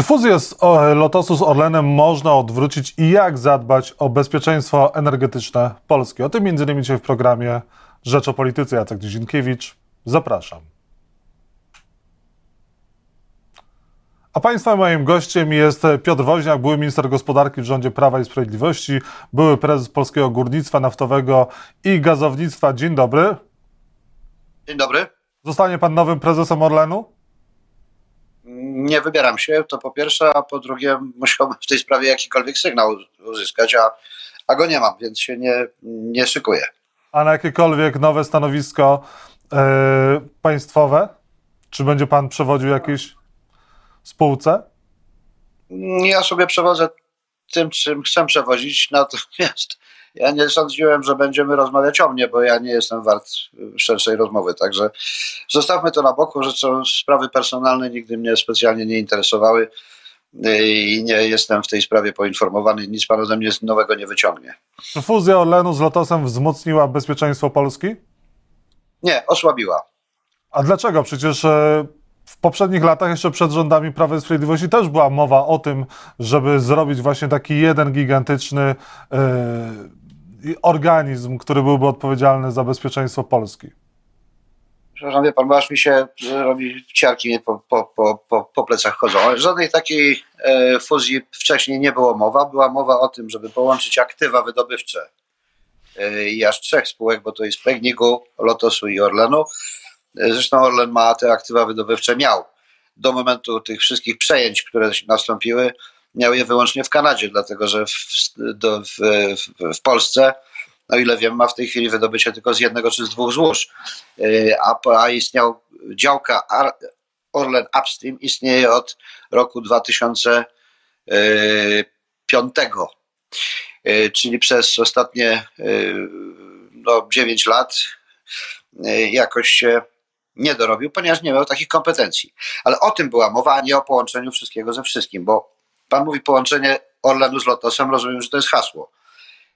Czy fuzję z Lotosu z Orlenem można odwrócić i jak zadbać o bezpieczeństwo energetyczne Polski? O tym innymi dzisiaj w programie Rzecz o Polityce. Jacek Dzienkiewicz. Zapraszam. A Państwa moim gościem jest Piotr Woźniak, były minister gospodarki w rządzie Prawa i Sprawiedliwości, były prezes Polskiego Górnictwa Naftowego i Gazownictwa. Dzień dobry. Dzień dobry. Zostanie Pan nowym prezesem Orlenu? Nie wybieram się, to po pierwsze, a po drugie musiałbym w tej sprawie jakikolwiek sygnał uzyskać, a, a go nie mam, więc się nie, nie szykuję. A na jakiekolwiek nowe stanowisko yy, państwowe? Czy będzie Pan przewodził jakiejś spółce? Ja sobie przewodzę tym, czym chcę przewozić, natomiast ja nie sądziłem, że będziemy rozmawiać o mnie, bo ja nie jestem wart szerszej rozmowy, także zostawmy to na boku, że co sprawy personalne nigdy mnie specjalnie nie interesowały i nie jestem w tej sprawie poinformowany, nic pan ode mnie nowego nie wyciągnie. Czy fuzja Orlenu z Lotosem wzmocniła bezpieczeństwo Polski? Nie, osłabiła. A dlaczego? Przecież e, w poprzednich latach, jeszcze przed rządami Prawa i Sprawiedliwości, też była mowa o tym, żeby zrobić właśnie taki jeden gigantyczny yy, organizm, który byłby odpowiedzialny za bezpieczeństwo Polski. Przepraszam, wie pan, bo aż mi się robi ciarki mnie po, po, po, po, plecach chodzą. Żadnej takiej e, fuzji wcześniej nie było mowa. Była mowa o tym, żeby połączyć aktywa wydobywcze e, i aż trzech spółek, bo to jest Pegnigu, Lotosu i Orlenu. Zresztą Orlen ma te aktywa wydobywcze, miał do momentu tych wszystkich przejęć, które nastąpiły, miał je wyłącznie w Kanadzie, dlatego że w, do, w, w, Polsce, o ile wiem, ma w tej chwili wydobycie tylko z jednego czy z dwóch złóż. A, a istniał działka Orlen Upstream, istnieje od roku 2005, czyli przez ostatnie no, 9 lat jakoś się nie dorobił, ponieważ nie miał takich kompetencji. Ale o tym była mowa, a nie o połączeniu wszystkiego ze wszystkim, bo pan mówi połączenie Orlenu z Lotosem, rozumiem, że to jest hasło.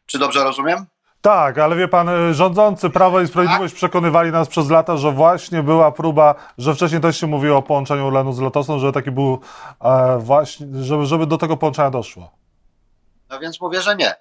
Czy dobrze rozumiem? Tak, ale wie pan, rządzący Prawo i Sprawiedliwość tak? przekonywali nas przez lata, że właśnie była próba, że wcześniej też się mówiło o połączeniu Orlenu z Lotosem, że taki był e, właśnie, żeby, żeby do tego połączenia doszło. No więc mówię, że nie.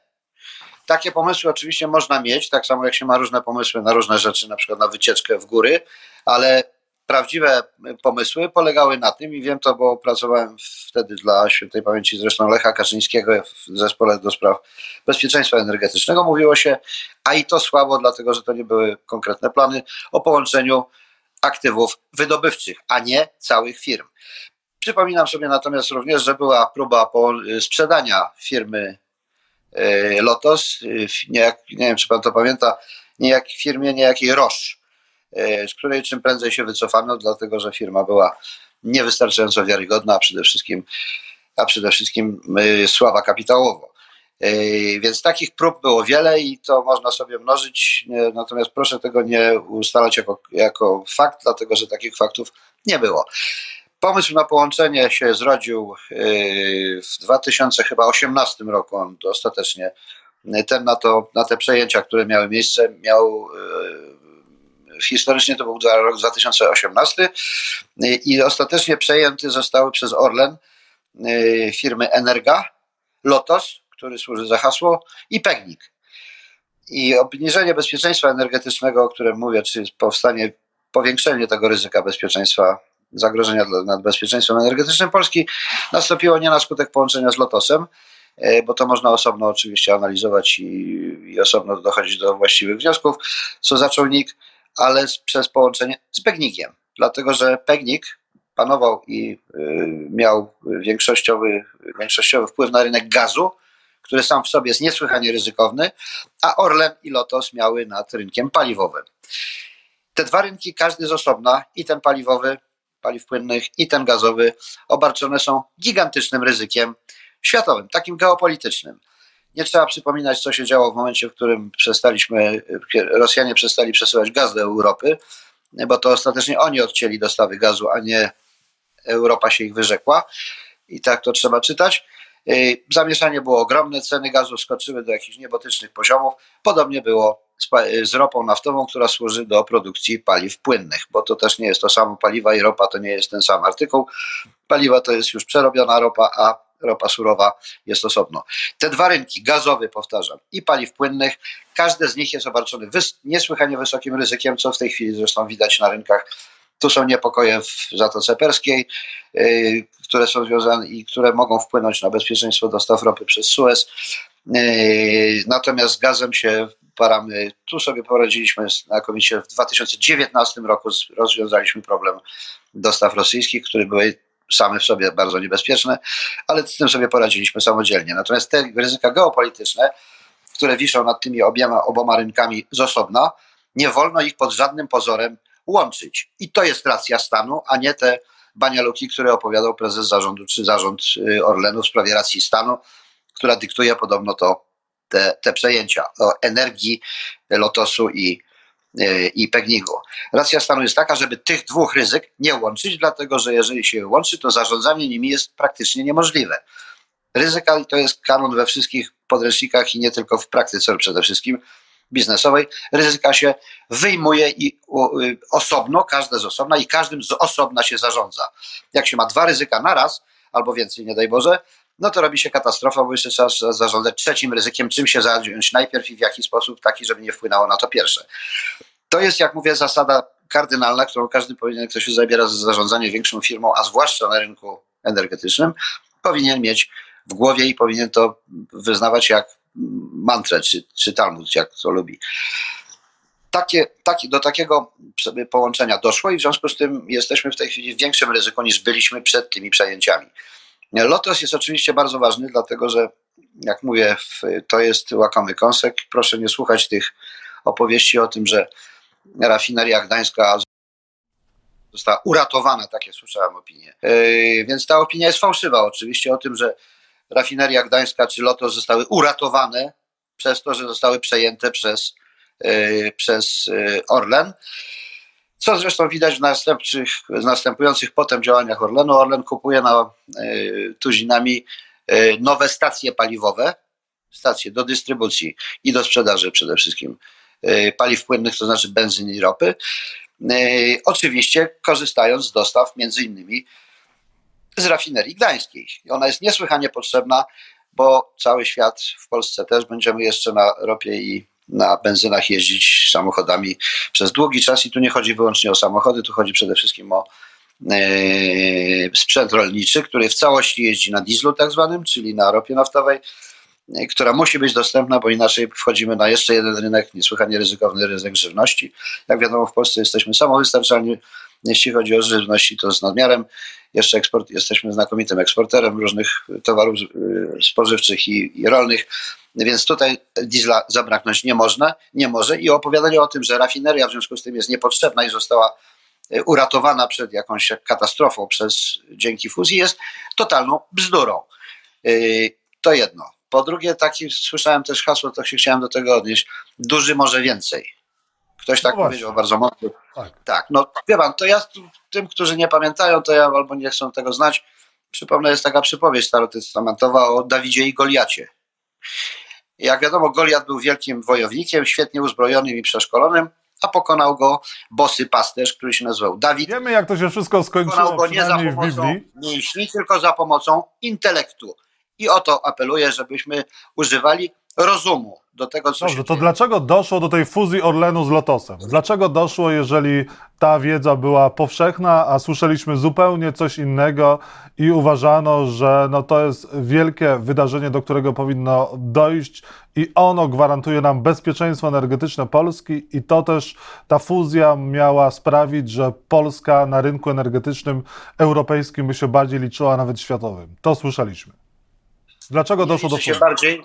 Takie pomysły oczywiście można mieć, tak samo jak się ma różne pomysły na różne rzeczy, na przykład na wycieczkę w góry, ale prawdziwe pomysły polegały na tym, i wiem to, bo pracowałem wtedy dla świętej pamięci zresztą Lecha Kaczyńskiego w zespole do spraw bezpieczeństwa energetycznego. Mówiło się, a i to słabo, dlatego że to nie były konkretne plany, o połączeniu aktywów wydobywczych, a nie całych firm. Przypominam sobie natomiast również, że była próba sprzedania firmy e, Lotos, nie, nie wiem czy pan to pamięta, niejak firmie niejakiej Roche E, z której czym prędzej się wycofano, dlatego że firma była niewystarczająco wiarygodna, a przede wszystkim, a przede wszystkim e, słaba kapitałowo. E, więc takich prób było wiele i to można sobie mnożyć, natomiast proszę tego nie ustalać jako, jako fakt, dlatego że takich faktów nie było. Pomysł na połączenie się zrodził w 2018 roku, on ostatecznie ten na, to, na te przejęcia, które miały miejsce, miał historycznie to był rok 2018 i ostatecznie przejęty zostały przez Orlen y, firmy Energa, Lotos, który służy za hasło, i Pegnik. I obniżenie bezpieczeństwa energetycznego, o którym mówię, czy powstanie powiększenie tego ryzyka bezpieczeństwa, zagrożenia nad bezpieczeństwem energetycznym Polski, nastąpiło nie na skutek połączenia z Lotosem, y, bo to można osobno oczywiście analizować i, i osobno dochodzić do właściwych wniosków, co zaczął NIK, ale przez połączenie z Pegnikiem. Dlatego, że Pegnik panował i y, miał większościowy, większościowy wpływ na rynek gazu, który sam w sobie jest niesłychanie ryzykowny, a Orlen i Lotos miały nad rynkiem paliwowym. Te dwa rynki, każdy z osobna, i ten paliwowy, paliw płynnych, i ten gazowy, obarczone są gigantycznym ryzykiem światowym, takim geopolitycznym. Nie trzeba przypominać, co się działo w momencie, w którym przestaliśmy, Rosjanie przestali przesyłać gaz do Europy, bo to ostatecznie oni odcięli dostawy gazu, a nie Europa się ich wyrzekła. I tak to trzeba czytać. Y, zamieszanie było ogromne, ceny gazu skoczyły do jakichś niebotycznych poziomów. Podobnie było z ropą naftową, która służy do produkcji paliw płynnych, bo to też nie jest to samo paliwa i ropa to nie jest ten sam artykuł. Paliwa to jest już przerobiona ropa, a ropa surowa jest osobno. Te dwa rynki, gazowy powtarzam, i paliw płynnych, każdy z nich jest obarczony wys niesłychanie wysokim ryzykiem, co w tej chwili zresztą widać na rynkach. Tu są niepokoje w Zatoce Perskiej, yy, które są związane i które mogą wpłynąć na bezpieczeństwo dostaw ropy przez Suez. Yy, natomiast z gazem się paramy. Tu sobie poradziliśmy znakomicie. W 2019 roku rozwiązaliśmy problem dostaw rosyjskich, które były same w sobie bardzo niebezpieczne, ale z tym sobie poradziliśmy samodzielnie. Natomiast te ryzyka geopolityczne, które wiszą nad tymi obiema, oboma rynkami z osobna, nie wolno ich pod żadnym pozorem łączyć. I to jest racja stanu, a nie te banialuki, które opowiadał prezes zarządu czy zarząd y, Orlenu w sprawie racji stanu, która dyktuje podobno to te, te przejęcia o energii Lotosu i, i Pegnigu. Racja stanu jest taka, żeby tych dwóch ryzyk nie łączyć, dlatego że jeżeli się łączy, to zarządzanie nimi jest praktycznie niemożliwe. Ryzyka to jest kanon we wszystkich podręcznikach i nie tylko w praktyce przede wszystkim biznesowej. Ryzyka się wyjmuje i osobno, każde z osobna i każdym z osobna się zarządza. Jak się ma dwa ryzyka naraz, albo więcej, nie daj Boże, no to robi się katastrofa, bo jeszcze trzeba zarządzać trzecim ryzykiem, czym się zająć najpierw i w jaki sposób, taki, żeby nie wpłynęło na to pierwsze. To jest, jak mówię, zasada kardynalna, którą każdy powinien, kto się zabiera za zarządzanie większą firmą, a zwłaszcza na rynku energetycznym, powinien mieć w głowie i powinien to wyznawać jak mantrę, czy, czy Talmud, jak to lubi. Takie, taki, do takiego połączenia doszło i w związku z tym jesteśmy w tej chwili w większym ryzyku niż byliśmy przed tymi przejęciami. Lotos jest oczywiście bardzo ważny, dlatego że, jak mówię, to jest łakomy kąsek. Proszę nie słuchać tych opowieści o tym, że rafineria gdańska została uratowana, takie słyszałem opinie. Yy, więc ta opinia jest fałszywa oczywiście o tym, że rafineria gdańska czy Lotos zostały uratowane przez to, że zostały przejęte przez, yy, przez yy, Orlen co zresztą widać w następnych, następujących potem działaniach Orlenu. Orlen kupuje na y, tuzinami y, nowe stacje paliwowe, stacje do dystrybucji i do sprzedaży przede wszystkim y, paliw płynnych, to znaczy benzyny i ropy. Oczywiście korzystając z dostaw między innymi z rafinerii gdańskiej. Ona jest niesłychanie potrzebna, bo cały świat w Polsce też będziemy jeszcze na ropie i na benzynach jeździć samochodami przez długi czas i tu nie chodzi wyłącznie o samochody, tu chodzi przede wszystkim o e, sprzęt rolniczy, który w całości jeździ na dieslu tak zwanym, czyli na ropie naftowej, e, która musi być dostępna, bo inaczej wchodzimy na jeszcze jeden rynek, niesłychanie ryzykowny rynek żywności. Jak wiadomo, w Polsce jesteśmy samowystarczalni, jeśli chodzi o żywność i to z nadmiarem. Jeszcze eksport, jesteśmy znakomitym eksporterem różnych towarów e, spożywczych i, i rolnych więc tutaj diesla zabraknąć nie można, nie może i opowiadanie o tym, że rafineria w związku z tym jest niepotrzebna i została e, uratowana przed jakąś katastrofą przez dzięki fuzji jest totalną bzdurą. E, to jedno. Po drugie, taki słyszałem też hasło, to się chciałem do tego odnieść. Duży może więcej. Ktoś tak no powiedział bardzo mocno. Tak. tak, no wie pan, to ja tym, którzy nie pamiętają, to ja albo nie chcą tego znać, przypomnę, jest taka przypowieść starotestamentowa o Dawidzie i Goliacie. Jak wiadomo, Goliat był wielkim wojownikiem, świetnie uzbrojonym i przeszkolonym, a pokonał go bosy pasterz, który się nazywał Dawid. Wiemy, jak to się wszystko skończyło. Pokonał go nie za pomocą mięśni, tylko za pomocą intelektu. I o to apeluję, żebyśmy używali rozumu do tego, co Dobrze, to dlaczego doszło do tej fuzji Orlenu z Lotosem? Dlaczego doszło, jeżeli ta wiedza była powszechna, a słyszeliśmy zupełnie coś innego i uważano, że no to jest wielkie wydarzenie, do którego powinno dojść i ono gwarantuje nam bezpieczeństwo energetyczne Polski i to też ta fuzja miała sprawić, że Polska na rynku energetycznym europejskim by się bardziej liczyła, nawet światowym. To słyszeliśmy. Dlaczego doszło do fuzji? się bardziej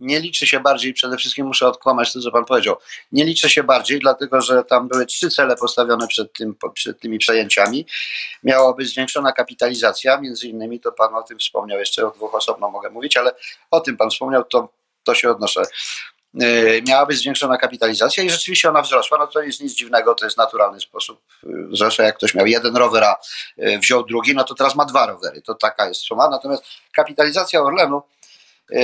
nie liczy się bardziej, przede wszystkim muszę odkłamać to, co pan powiedział, nie liczy się bardziej, dlatego że tam były trzy cele postawione przed, tym, przed tymi przejęciami. Miała być zwiększona kapitalizacja, między innymi, to pan o tym wspomniał, jeszcze o dwóch osobno mogę mówić, ale o tym pan wspomniał, to, to się odnoszę. Yy, miała być zwiększona kapitalizacja i rzeczywiście ona wzrosła, no to jest nic dziwnego, to jest naturalny sposób yy, wzrosła, jak ktoś miał jeden rower, a yy, wziął drugi, no to teraz ma dwa rowery, to taka jest suma, natomiast kapitalizacja Orlenu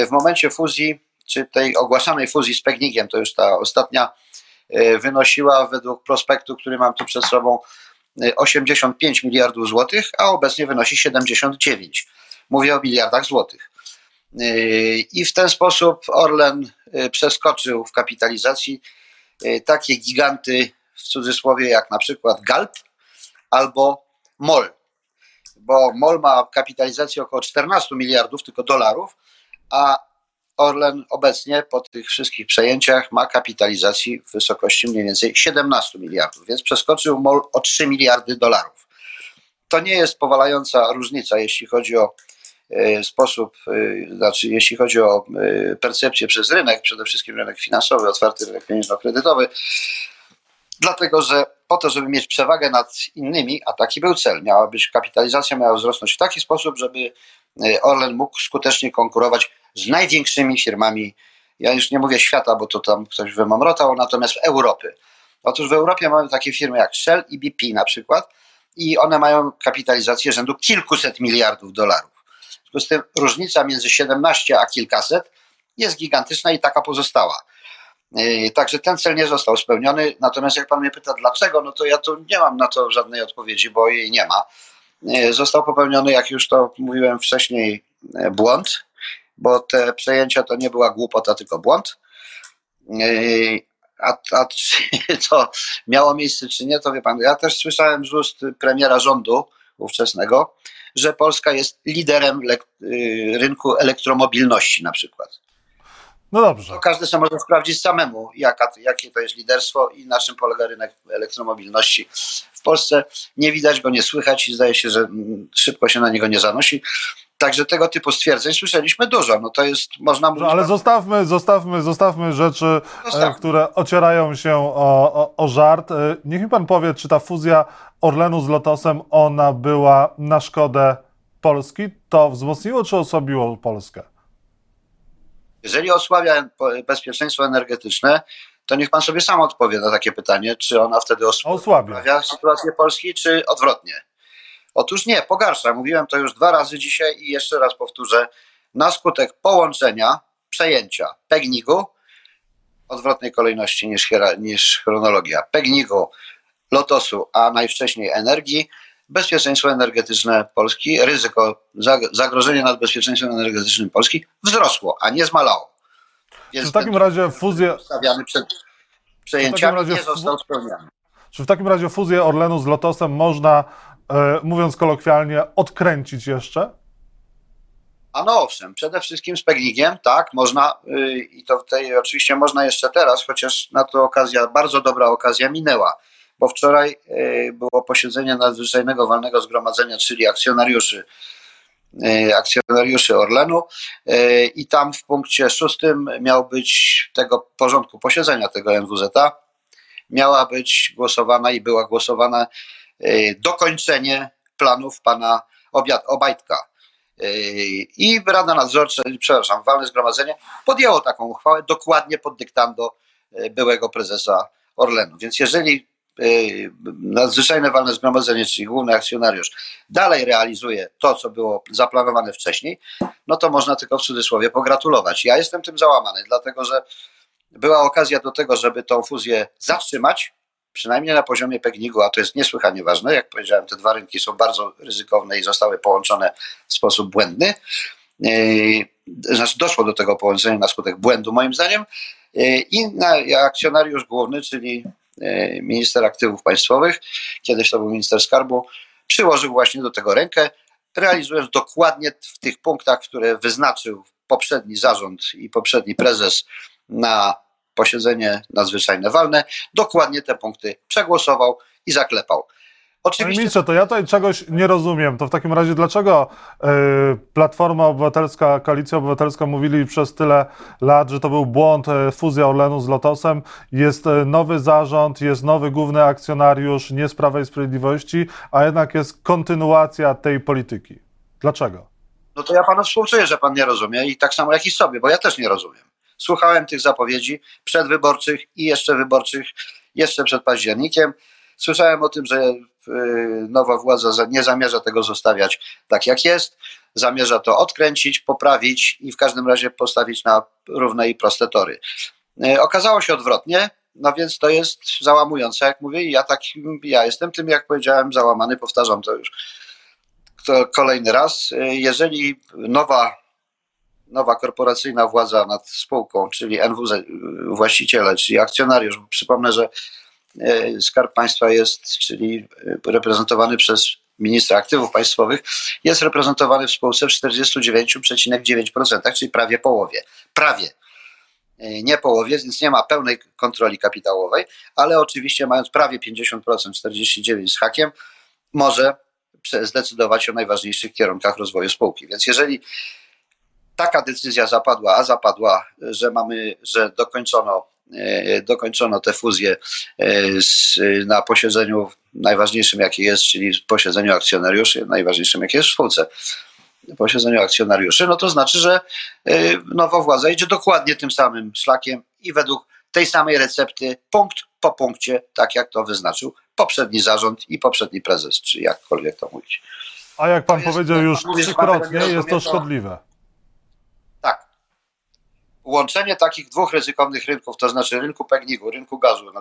w momencie fuzji czy tej ogłaszanej fuzji z Pegnikiem, to już ta ostatnia, wynosiła według prospektu, który mam tu przed sobą, 85 miliardów złotych, a obecnie wynosi 79. Mówię o miliardach złotych. I w ten sposób Orlen przeskoczył w kapitalizacji takie giganty w cudzysłowie jak na przykład Galp albo MOL, bo MOL ma kapitalizację około 14 miliardów tylko dolarów, a Orlen obecnie po tych wszystkich przejęciach ma kapitalizacji w wysokości mniej więcej 17 miliardów, więc przeskoczył MOL o 3 miliardy dolarów. To nie jest powalająca różnica, jeśli chodzi o e, sposób, e, znaczy jeśli chodzi o e, percepcję przez rynek, przede wszystkim rynek finansowy, otwarty rynek pieniężno-kredytowy, dlatego że po to, żeby mieć przewagę nad innymi, a taki był cel, miała być kapitalizacja, miała wzrosnąć w taki sposób, żeby Orlen mógł skutecznie konkurować z największymi firmami, ja już nie mówię świata, bo to tam ktoś wymamrotał, natomiast Europy. Otóż w Europie mamy takie firmy jak Shell i BP na przykład i one mają kapitalizację rzędu kilkuset miliardów dolarów. W związku z tym różnica między 17 a kilkaset jest gigantyczna i taka pozostała. Yy, także ten cel nie został spełniony. Natomiast jak pan mnie pyta dlaczego, no to ja tu nie mam na to żadnej odpowiedzi, bo jej nie ma. Yy, został popełniony, jak już to mówiłem wcześniej, yy, błąd bo te przejęcia to nie była głupota, tylko błąd. A, a czy to miało miejsce, czy nie, to wie pan. Ja też słyszałem z ust premiera rządu ówczesnego, że Polska jest liderem y, rynku elektromobilności na przykład. No dobrze. To każdy sobie może sprawdzić samemu, jaka, jakie to jest liderstwo i na czym polega rynek elektromobilności. W Polsce nie widać go, nie słychać i zdaje się, że mm, szybko się na niego nie zanosi. Także tego typu stwierdzeń słyszeliśmy dużo. No to jest, można mówić... ale zostawmy, zostawmy, zostawmy rzeczy, e, zostawmy. które ocierają się o, o, o żart. E, niech mi pan powie, czy ta fuzja Orlenu z Lotosem, ona była na szkodę Polski? To wzmocniło czy osłabiło Polskę? Jeżeli osłabia bezpieczeństwo energetyczne, to niech pan sobie sam odpowie na takie pytanie, czy ona wtedy osłabia, osłabia. sytuację Polski, czy odwrotnie. Otóż nie, pogarsza. Mówiłem to już dwa razy dzisiaj i jeszcze raz powtórzę. Na skutek połączenia, przejęcia Pegnigu, odwrotnej kolejności niż, niż chronologia, Pegnigu, Lotosu, a najwcześniej energii, bezpieczeństwo energetyczne Polski, ryzyko, zagrożenie nad bezpieczeństwem energetycznym Polski wzrosło, a nie zmalało. Więc w takim razie fuzję... Stawiany przed przejęciami nie został spełniony. Czy w takim razie fuzję Orlenu z Lotosem można mówiąc kolokwialnie, odkręcić jeszcze? A no owszem, przede wszystkim z Pegligiem, tak, można y, i to tej oczywiście można jeszcze teraz, chociaż na to okazja, bardzo dobra okazja minęła, bo wczoraj y, było posiedzenie nadzwyczajnego walnego zgromadzenia, czyli akcjonariuszy y, akcjonariuszy Orlenu i tam w punkcie szóstym miał być tego porządku posiedzenia tego NWZ miała być głosowana i była głosowana E, dokończenie planów pana Obajtka. E, I Rada Nadzorcza, przepraszam, walne zgromadzenie podjęło taką uchwałę dokładnie pod dyktando e, byłego prezesa Orlenu. Więc jeżeli nadzwyczajne walne zgromadzenie, czyli główny akcjonariusz, dalej realizuje to, co było zaplanowane wcześniej, no to można tylko w cudzysłowie pogratulować. Ja jestem tym załamany, dlatego że była okazja do tego, żeby tą fuzję zatrzymać, przynajmniej na poziomie Pegnigu, a to jest niesłychanie ważne. Jak powiedziałem, te dwa rynki są bardzo ryzykowne i zostały połączone w sposób błędny. E, znaczy doszło do tego połączenia na skutek błędu, moim zdaniem. E, I akcjonariusz główny, czyli e, minister aktywów państwowych, kiedyś to był minister skarbu, przyłożył właśnie do tego rękę, realizując dokładnie w tych punktach, które wyznaczył poprzedni zarząd i poprzedni prezes na posiedzenie nadzwyczajne walne, dokładnie te punkty przegłosował i zaklepał. Oczywiście... Panie to ja tutaj czegoś nie rozumiem. To w takim razie dlaczego y, Platforma Obywatelska, Koalicja Obywatelska mówili przez tyle lat, że to był błąd, y, fuzja Orlenu z Lotosem, jest y, nowy zarząd, jest nowy główny akcjonariusz, nie z Prawa i Sprawiedliwości, a jednak jest kontynuacja tej polityki. Dlaczego? No to ja panu współczuję, że pan nie rozumie i tak samo jak i sobie, bo ja też nie rozumiem. Słuchałem tych zapowiedzi przedwyborczych i jeszcze wyborczych, jeszcze przed październikiem. Słyszałem o tym, że nowa władza nie zamierza tego zostawiać tak jak jest, zamierza to odkręcić, poprawić i w każdym razie postawić na równe i proste tory. Okazało się odwrotnie, no więc to jest załamujące, jak mówię, i ja tak, ja jestem tym, jak powiedziałem, załamany, powtarzam to już to kolejny raz. Jeżeli nowa, nowa korporacyjna władza nad spółką, czyli NWZ, właściciele, czyli akcjonariusz, przypomnę, że e, Skarb Państwa jest, czyli reprezentowany przez ministra aktywów państwowych, jest reprezentowany w spółce w 49,9%, czyli prawie połowie. Prawie nie połowie, więc nie ma pełnej kontroli kapitałowej, ale oczywiście mając prawie 50%, 49 z hakiem, może zdecydować o najważniejszych kierunkach rozwoju spółki. Więc jeżeli taka decyzja zapadła, a zapadła, że mamy, że dokończono, e, dokończono tę fuzję e, na posiedzeniu najważniejszym, jakie jest, czyli posiedzeniu akcjonariuszy, najważniejszym, jakie jest w spółce, posiedzeniu akcjonariuszy, no to znaczy, że y, nowa władza idzie dokładnie tym samym szlakiem i według tej samej recepty, punkt po punkcie, tak jak to wyznaczył poprzedni zarząd i poprzedni prezes, czy jakkolwiek to mówić. A jak pan powiedział już trzykrotnie, jest to szkodliwe. Łączenie takich dwóch ryzykownych rynków, to znaczy rynku pegnigu, rynku gazu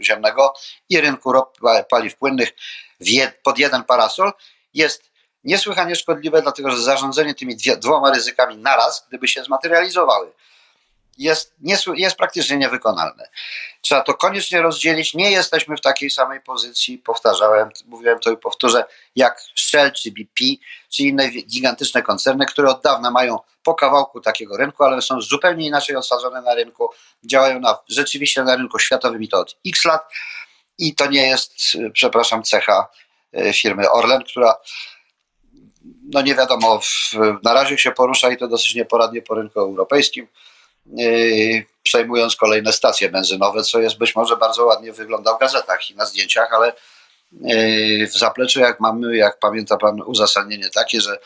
ziemnego i rynku paliw płynnych pod jeden parasol jest niesłychanie szkodliwe, dlatego że zarządzanie tymi dwoma ryzykami naraz, gdyby się zmaterializowały, jest, jest praktycznie niewykonalne. Trzeba to koniecznie rozdzielić. Nie jesteśmy w takiej samej pozycji, powtarzałem, mówiłem to i powtórzę, jak Shell czy BP, czy inne gigantyczne koncerny, które od dawna mają po kawałku takiego rynku, ale są zupełnie inaczej osadzone na rynku, działają na, rzeczywiście na rynku światowym i to od x lat. I to nie jest, przepraszam, cecha e, firmy Orlen, która no nie wiadomo, na razie się porusza i to dosyć nieporadnie po rynku europejskim, przejmując kolejne stacje benzynowe, co jest być może bardzo ładnie wygląda w gazetach i na zdjęciach, ale yy, w zapleczu, jak mamy, jak pamięta Pan, uzasadnienie takie, że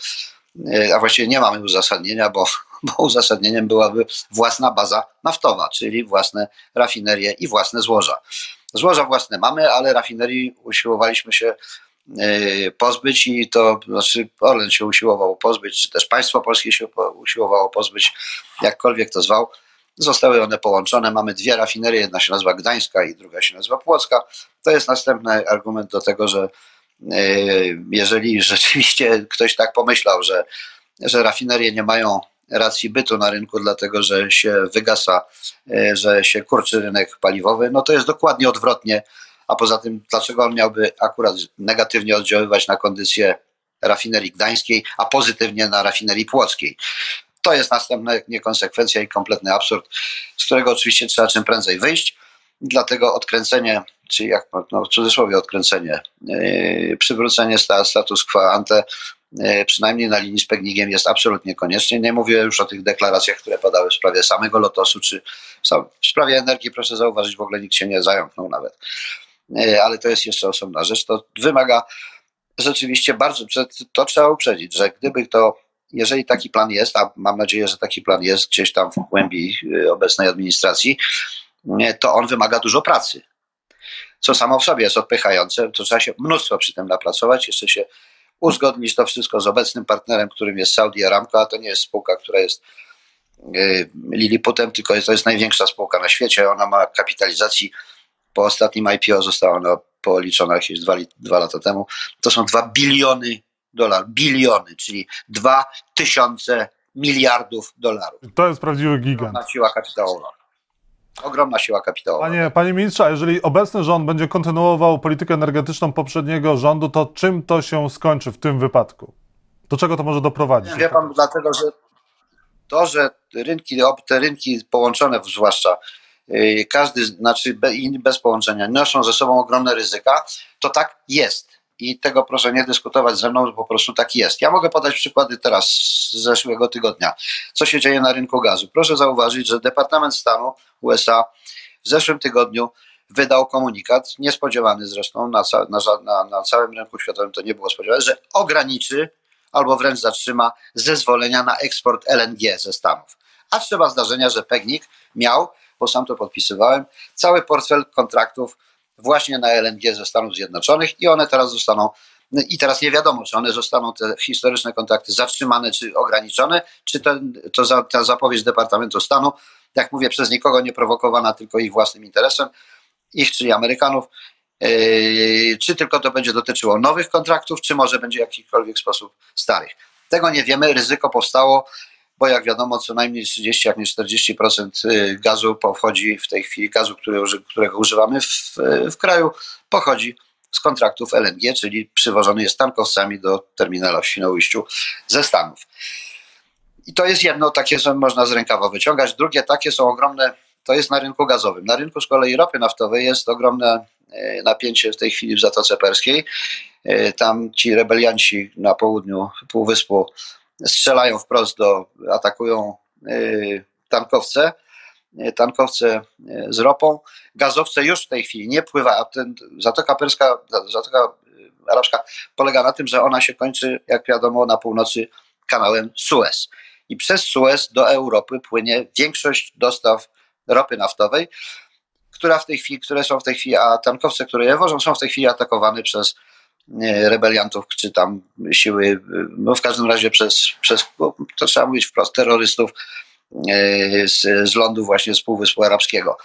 yy, a właściwie nie mamy uzasadnienia, bo, bo uzasadnieniem byłaby własna baza naftowa, czyli własne rafinerie i własne złoża. Złoża własne mamy, ale rafinerii usiłowaliśmy się pozbyć i to znaczy Orlen się usiłował pozbyć, czy też państwo polskie się usiłowało pozbyć, jakkolwiek to zwał. Zostały one połączone. Mamy dwie rafinerie, jedna się nazywa Gdańska i druga się nazywa Płocka. To jest następny argument do tego, że e, jeżeli rzeczywiście ktoś tak pomyślał, że, że rafinerie nie mają racji bytu na rynku, dlatego że się wygasa, e, że się kurczy rynek paliwowy, no to jest dokładnie odwrotnie a poza tym, dlaczego on miałby akurat negatywnie oddziaływać na kondycję rafinerii gdańskiej, a pozytywnie na rafinerii płockiej. To jest następna niekonsekwencja i kompletny absurd, z którego oczywiście trzeba czym prędzej wyjść. Dlatego odkręcenie, czy jak no, w cudzysłowie odkręcenie, yy, przywrócenie status quo ante, yy, przynajmniej na linii z Pegnigiem jest absolutnie konieczne. Nie mówię już o tych deklaracjach, które padały w sprawie samego Lotosu, czy w sprawie energii, proszę zauważyć, w ogóle nikt się nie zająknął nawet. E, ale to jest jeszcze osobna rzecz. To wymaga rzeczywiście bardzo, to trzeba uprzedzić, że gdyby to, jeżeli taki plan jest, a mam nadzieję, że taki plan jest gdzieś tam w głębi e, obecnej administracji, e, to on wymaga dużo pracy. Co samo w sobie jest odpychające, to trzeba się mnóstwo przy tym napracować, jeszcze się uzgodnić to wszystko z obecnym partnerem, którym jest Saudi Aramco, a to nie jest spółka, która jest Liliputem, tylko to jest największa spółka na świecie. Ona ma kapitalizacji po ostatnim IPO została ona policzona jakieś dwa, dwa lata temu, to są dwa biliony dolarów, biliony, czyli dwa tysiące miliardów dolarów. To jest prawdziwy gigant. Ogromna siła kapitałowa. Ogromna siła kapitałowa. Panie, panie ministrze, jeżeli obecny rząd będzie kontynuował politykę energetyczną poprzedniego rządu, to czym to się skończy w tym wypadku? Do czego to może doprowadzić? Wie pan, dlatego że to, że rynki, te rynki połączone zwłaszcza każdy, znaczy bez połączenia, noszą ze sobą ogromne ryzyka, to tak jest. I tego proszę nie dyskutować ze mną, po prostu tak jest. Ja mogę podać przykłady teraz z zeszłego tygodnia. Co się dzieje na rynku gazu? Proszę zauważyć, że Departament Stanu USA w zeszłym tygodniu wydał komunikat, niespodziewany zresztą, na, na, na, na całym rynku światowym to nie było spodziewane, że ograniczy albo wręcz zatrzyma zezwolenia na eksport LNG ze Stanów. A trzeba zdarzenia, że Pegnik miał bo sam to podpisywałem, cały portfel kontraktów właśnie na LNG ze Stanów Zjednoczonych i one teraz zostaną i teraz nie wiadomo, czy one zostaną te historyczne kontakty zatrzymane, czy ograniczone, czy ten, to za, ta zapowiedź Departamentu Stanu, jak mówię, przez nikogo nie prowokowana, tylko ich własnym interesem, ich czyli Amerykanów, yy, czy tylko to będzie dotyczyło nowych kontraktów, czy może będzie w jakikolwiek sposób starych. Tego nie wiemy, ryzyko powstało, bo jak wiadomo, co najmniej 30, jak nie 40% yy, gazu pochodzi w tej chwili, gazu, którego używamy w, w kraju, pochodzi z kontraktów LNG, czyli przywożony jest tankowcami do terminala w Świnoujściu ze Stanów. I to jest jedno, takie są, można z rękawa wyciągać. Drugie takie są ogromne, to jest na rynku gazowym. Na rynku z kolei ropy naftowej jest ogromne e, napięcie w tej chwili w Zatoce Perskiej. E, tam ci rebelianci na południu Półwyspu strzelają wprost do, atakują e, tankowce E, tankowce e, z ropą. Gazowce już w tej chwili nie pływają. Zatoka Perska, Zatoka Arabska polega na tym, że ona się kończy, jak wiadomo, na północy kanałem Suez. I przez Suez do Europy płynie większość dostaw ropy naftowej, która w tej chwili, które są w tej chwili, a tankowce, które je wożą, są w tej chwili atakowane przez rebeliantów, czy tam siły, no w każdym razie przez, przez to trzeba mówić wprost, terrorystów E, z, z lądu właśnie z Półwyspu Arabskiego.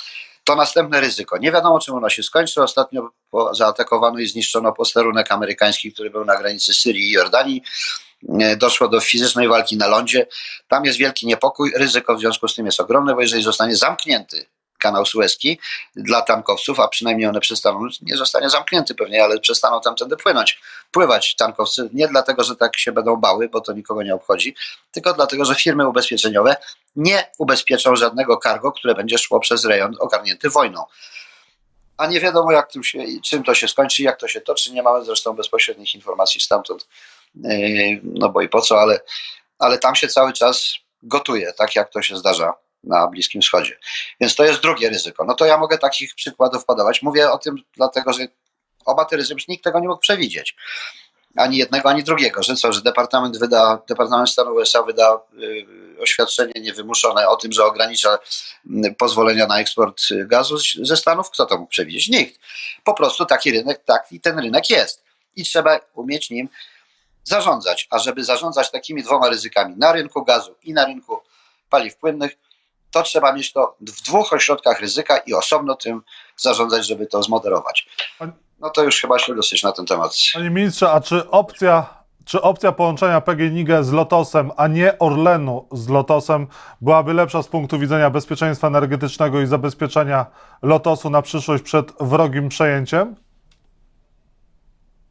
To następne ryzyko. Nie wiadomo, czym ono się skończy. Ostatnio zaatakowano i zniszczono posterunek amerykański, który był na granicy Syrii i Jordanii. E, doszło do fizycznej walki na lądzie. Tam jest wielki niepokój. Ryzyko w związku z tym jest ogromne, bo jeżeli zostanie zamknięty kanał Suezki dla tankowców, a przynajmniej one przestaną, nie zostanie zamknięty pewnie, ale przestaną tamtędy płynąć, pływać tankowcy, nie dlatego, że tak się będą bały, bo to nikogo nie obchodzi, tylko dlatego, że firmy ubezpieczeniowe nie ubezpieczą żadnego cargo, które będzie szło przez rejon ogarnięty wojną. A nie wiadomo, jak tym się, czym to się skończy, jak to się toczy. Nie mamy zresztą bezpośrednich informacji stamtąd, yy, no bo i po co, ale, ale tam się cały czas gotuje, tak jak to się zdarza na Bliskim Wschodzie. Więc to jest drugie ryzyko. No to ja mogę takich przykładów podawać. Mówię o tym dlatego, że oba te ryzyka, nikt tego nie mógł przewidzieć. Ani jednego, ani drugiego. Że co, że Departament, wyda, Departament Stanu USA wyda y, oświadczenie niewymuszone o tym, że ogranicza y, pozwolenia na eksport gazu ze Stanów. Kto to mógł przewidzieć? Nikt. Po prostu taki rynek, taki ten rynek jest. I trzeba umieć nim zarządzać. A żeby zarządzać takimi dwoma ryzykami na rynku gazu i na rynku paliw płynnych, to trzeba mieć to w dwóch ośrodkach ryzyka i osobno tym zarządzać, żeby to zmoderować. No to już chyba się dosyć na ten temat. Panie ministrze, a czy opcja, czy opcja połączenia PGNiG z Lotosem, a nie Orlenu z Lotosem byłaby lepsza z punktu widzenia bezpieczeństwa energetycznego i zabezpieczenia Lotosu na przyszłość przed wrogim przejęciem?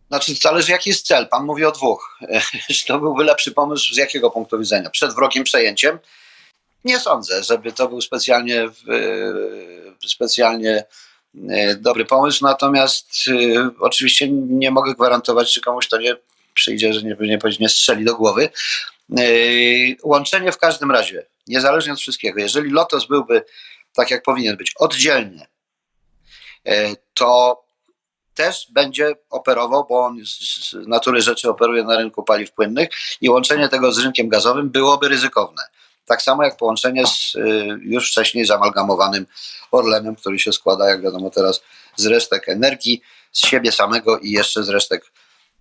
Znaczy, zależy jaki jest cel. Pan mówi o dwóch. to byłby lepszy pomysł z jakiego punktu widzenia? Przed wrogim przejęciem nie sądzę, żeby to był specjalnie, e, specjalnie e, dobry pomysł, natomiast e, oczywiście nie mogę gwarantować, czy komuś to nie przyjdzie, że nie, nie, nie strzeli do głowy. Łączenie w każdym razie, niezależnie od wszystkiego, jeżeli Lotos byłby tak, jak powinien być, oddzielnie, to też będzie operował, bo on z natury rzeczy operuje na rynku paliw płynnych i łączenie tego z rynkiem gazowym byłoby ryzykowne. Tak samo jak połączenie z y, już wcześniej zamalgamowanym Orlenem, który się składa, jak wiadomo teraz, z resztek energii, z siebie samego i jeszcze z resztek,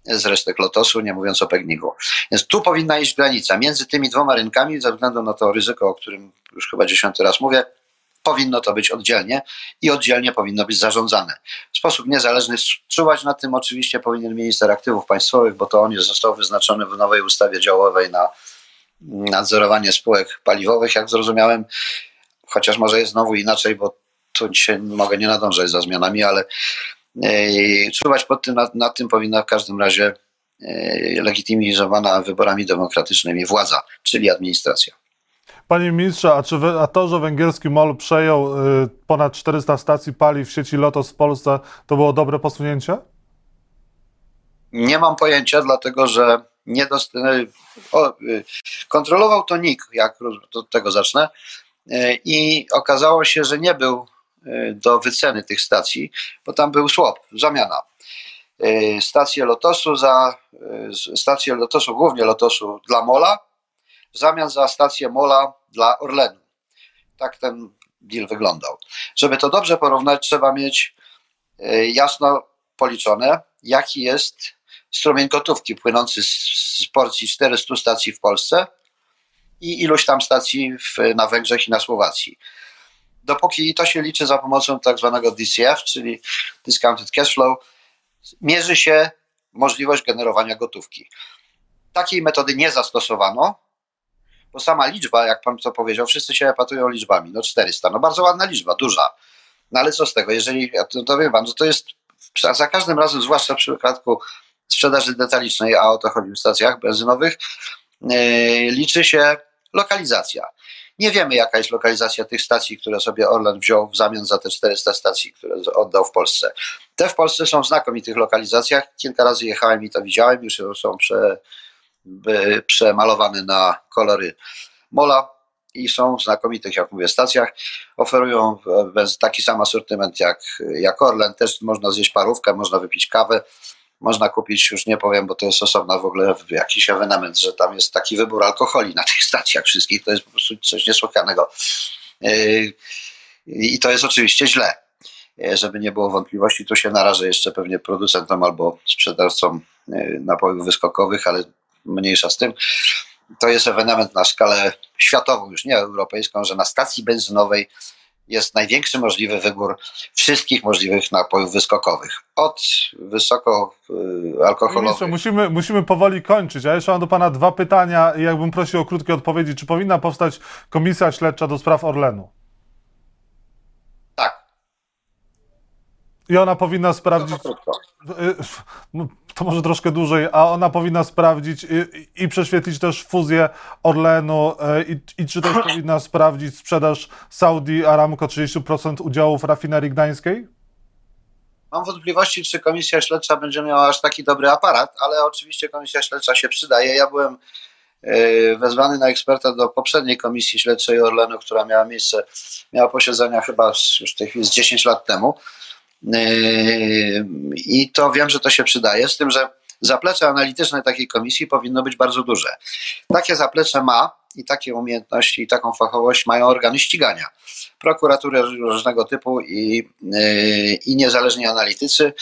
z resztek Lotosu, nie mówiąc o Pegnigu. Więc tu powinna iść granica między tymi dwoma rynkami, ze względu na to ryzyko, o którym już chyba dziesiąty raz mówię, powinno to być oddzielnie i oddzielnie powinno być zarządzane. W sposób niezależny czuwać nad tym oczywiście powinien minister aktywów państwowych, bo to on jest, został wyznaczony w nowej ustawie działowej na nadzorowanie spółek paliwowych, jak zrozumiałem, chociaż może jest znowu inaczej, bo tu dzisiaj mogę nie nadążać za zmianami, ale e, czuwać pod tym, nad, nad tym powinna w każdym razie e, legitymizowana wyborami demokratycznymi władza, czyli administracja. Panie ministrze, a, czy a to, że węgierski MOL przejął y, ponad 400 stacji paliw w sieci Lotos w Polsce, to było dobre posunięcie? Nie mam pojęcia, dlatego że nie dost... E, o, y, kontrolował to NIK, jak od tego zacznę, e, i okazało się, że nie był e, do wyceny tych stacji, bo tam był swap, zamiana. Stacje Lotosu za stację Lotosu, głównie Lotosu dla Mola, w zamian za stację Mola dla Orlenu. Tak ten deal wyglądał. Żeby to dobrze porównać, trzeba mieć jasno policzone, jaki jest strumień gotówki płynący z, z porcji 400 stacji w Polsce i iluś tam stacji w, na Węgrzech i na Słowacji. Dopóki to się liczy za pomocą tak zwanego DCF, czyli Discounted Cash Flow, mierzy się możliwość generowania gotówki. Takiej metody nie zastosowano, bo sama liczba, jak pan to powiedział, wszyscy się epatują liczbami. No 400, no bardzo ładna liczba, duża. No ale co z tego, jeżeli, to, to wie pan, to jest za każdym razem, zwłaszcza w przypadku sprzedaży detalicznej, a o to chodzi w stacjach benzynowych, yy, liczy się lokalizacja. Nie wiemy, jaka jest lokalizacja tych stacji, które sobie Orlen wziął w zamian za te 400 stacji, które oddał w Polsce. Te w Polsce są w znakomitych lokalizacjach. Kilka razy jechałem i to widziałem, już są prze, przemalowane na kolory mola i są w znakomitych, jak mówię, stacjach. Oferują taki sam asortyment jak, jak Orlen. Też można zjeść parówkę, można wypić kawę można kupić, już nie powiem, bo to jest osobna w ogóle jakiś ewenement, że tam jest taki wybór alkoholi na tych stacjach wszystkich, to jest po prostu coś niesłychanego. Yy, I to jest oczywiście źle. Yy, żeby nie było wątpliwości, tu się narażę jeszcze pewnie producentom albo sprzedawcom yy, napojów wyskokowych, ale mniejsza z tym. To jest ewenement na skalę światową, już nie europejską, że na stacji benzynowej jest największy możliwy wybór wszystkich możliwych napojów wyskokowych. Od wysoko y, alkoholowych. musimy, musimy powoli kończyć. Ja jeszcze mam do Pana dwa pytania i jakbym prosił o krótkie odpowiedzi. Czy powinna powstać komisja śledcza do spraw Orlenu? Tak. I ona powinna sprawdzić. To, to, to może troszkę dłużej, a ona powinna sprawdzić i, i prześwietlić też fuzję Orlenu e, i, i czy też powinna sprawdzić sprzedaż Saudi Aramco 30% udziałów rafinerii gdańskiej? Mam wątpliwości, czy komisja śledcza będzie miała aż taki dobry aparat, ale oczywiście komisja śledcza się przydaje. Ja byłem e, wezwany na eksperta do poprzedniej komisji śledczej Orlenu, która miała miejsce, miała posiedzenia chyba już w tej chwili z 10 lat temu. Yy, I to wiem, że to się przydaje, z tym, że zaplecze analityczne takiej komisji powinno być bardzo duże. Takie zaplecze ma i takie umiejętności i taką fachowość mają organy ścigania. Prokuratury różnego typu i, yy, i niezależni analitycy,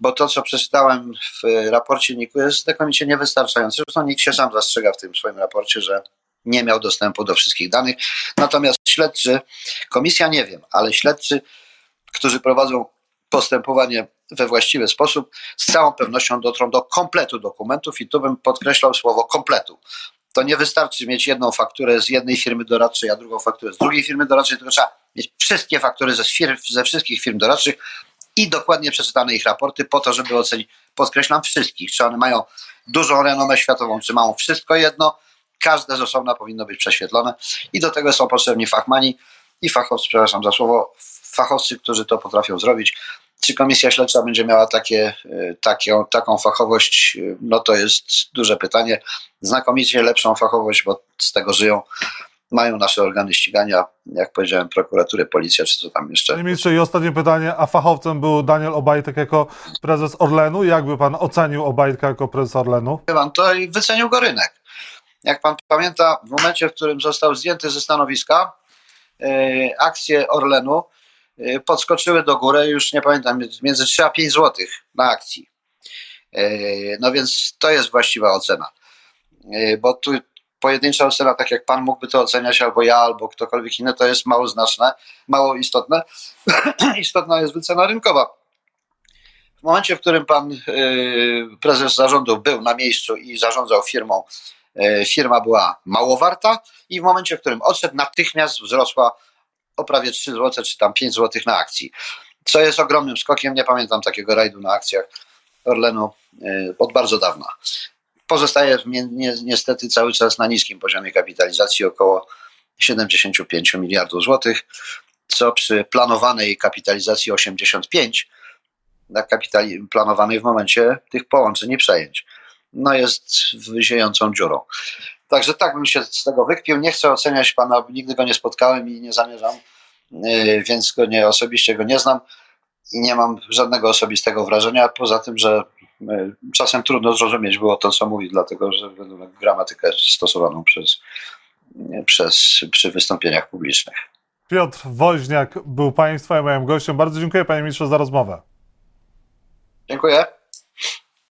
bo to, co przeczytałem w raporcie NIK-u jest znakomicie niewystarczające. Zresztą nikt się sam zastrzega w tym swoim raporcie, że nie miał dostępu do wszystkich danych. Natomiast śledczy, komisja nie wiem, ale śledczy, którzy prowadzą postępowanie we właściwy sposób, z całą pewnością dotrą do kompletu dokumentów i tu bym podkreślał słowo kompletu. To nie wystarczy mieć jedną fakturę z jednej firmy doradczej, a drugą fakturę z drugiej firmy doradczej, tylko trzeba mieć wszystkie faktury ze, firm, ze wszystkich firm doradczych i dokładnie przeczytane ich raporty po to, żeby ocenić, podkreślam wszystkich, czy one mają dużą renomę światową, czy mają wszystko jedno, każde z osobna powinno być prześwietlone i do tego są potrzebni fachmani i fachowcy, przepraszam za słowo, fachowcy, którzy to potrafią zrobić. Czy komisja śledcza będzie miała takie, e, takie, taką fachowość? No to jest duże pytanie. Znakomicie lepszą fachowość, bo z tego żyją mają nasze organy ścigania, jak powiedziałem, prokuratury, policja, czy co tam jeszcze. Panie ministrze, i ostatnie pytanie, a fachowcem był Daniel Obajtek jako prezes Orlenu. Jakby pan ocenił Obajtka jako prezes Orlenu? Pan to wycenił go rynek. Jak pan pamięta, w momencie, w którym został zdjęty ze stanowiska, yy, akcje Orlenu podskoczyły do góry, już nie pamiętam, między 3 a 5 zł na akcji. Y, no więc to jest właściwa ocena. Y, bo tu pojedyncza ocena, tak jak pan mógłby to oceniać, albo ja, albo ktokolwiek inny, to jest mało znaczne, mało istotne. Istotna jest wycena rynkowa. W momencie, w którym pan prezes zarządu był na miejscu i zarządzał firmą, firma była mało warta i w momencie, w którym odszedł, natychmiast wzrosła o prawie 3 zł, czy tam 5 zł na akcji, co jest ogromnym skokiem. Nie pamiętam takiego rajdu na akcjach Orlenu y, od bardzo dawna. Pozostaje niestety cały czas na niskim poziomie kapitalizacji, około 75 miliardów złotych, co przy planowanej kapitalizacji 85, na kapitali planowanej w momencie tych połączeń i przejęć, no jest ziejącą dziurą. Także tak bym się z tego wykpił. Nie chcę oceniać pana, nigdy go nie spotkałem i nie zamierzam, yy, więc go nie, osobiście go nie znam i nie mam żadnego osobistego wrażenia, poza tym, że yy, czasem trudno zrozumieć było to, co mówi, dlatego że gramatykę stosowaną przez, yy, przez, przy wystąpieniach publicznych. Piotr Woźniak był Państwa i moim gościem. Bardzo dziękuję Panie Ministrze za rozmowę. Dziękuję.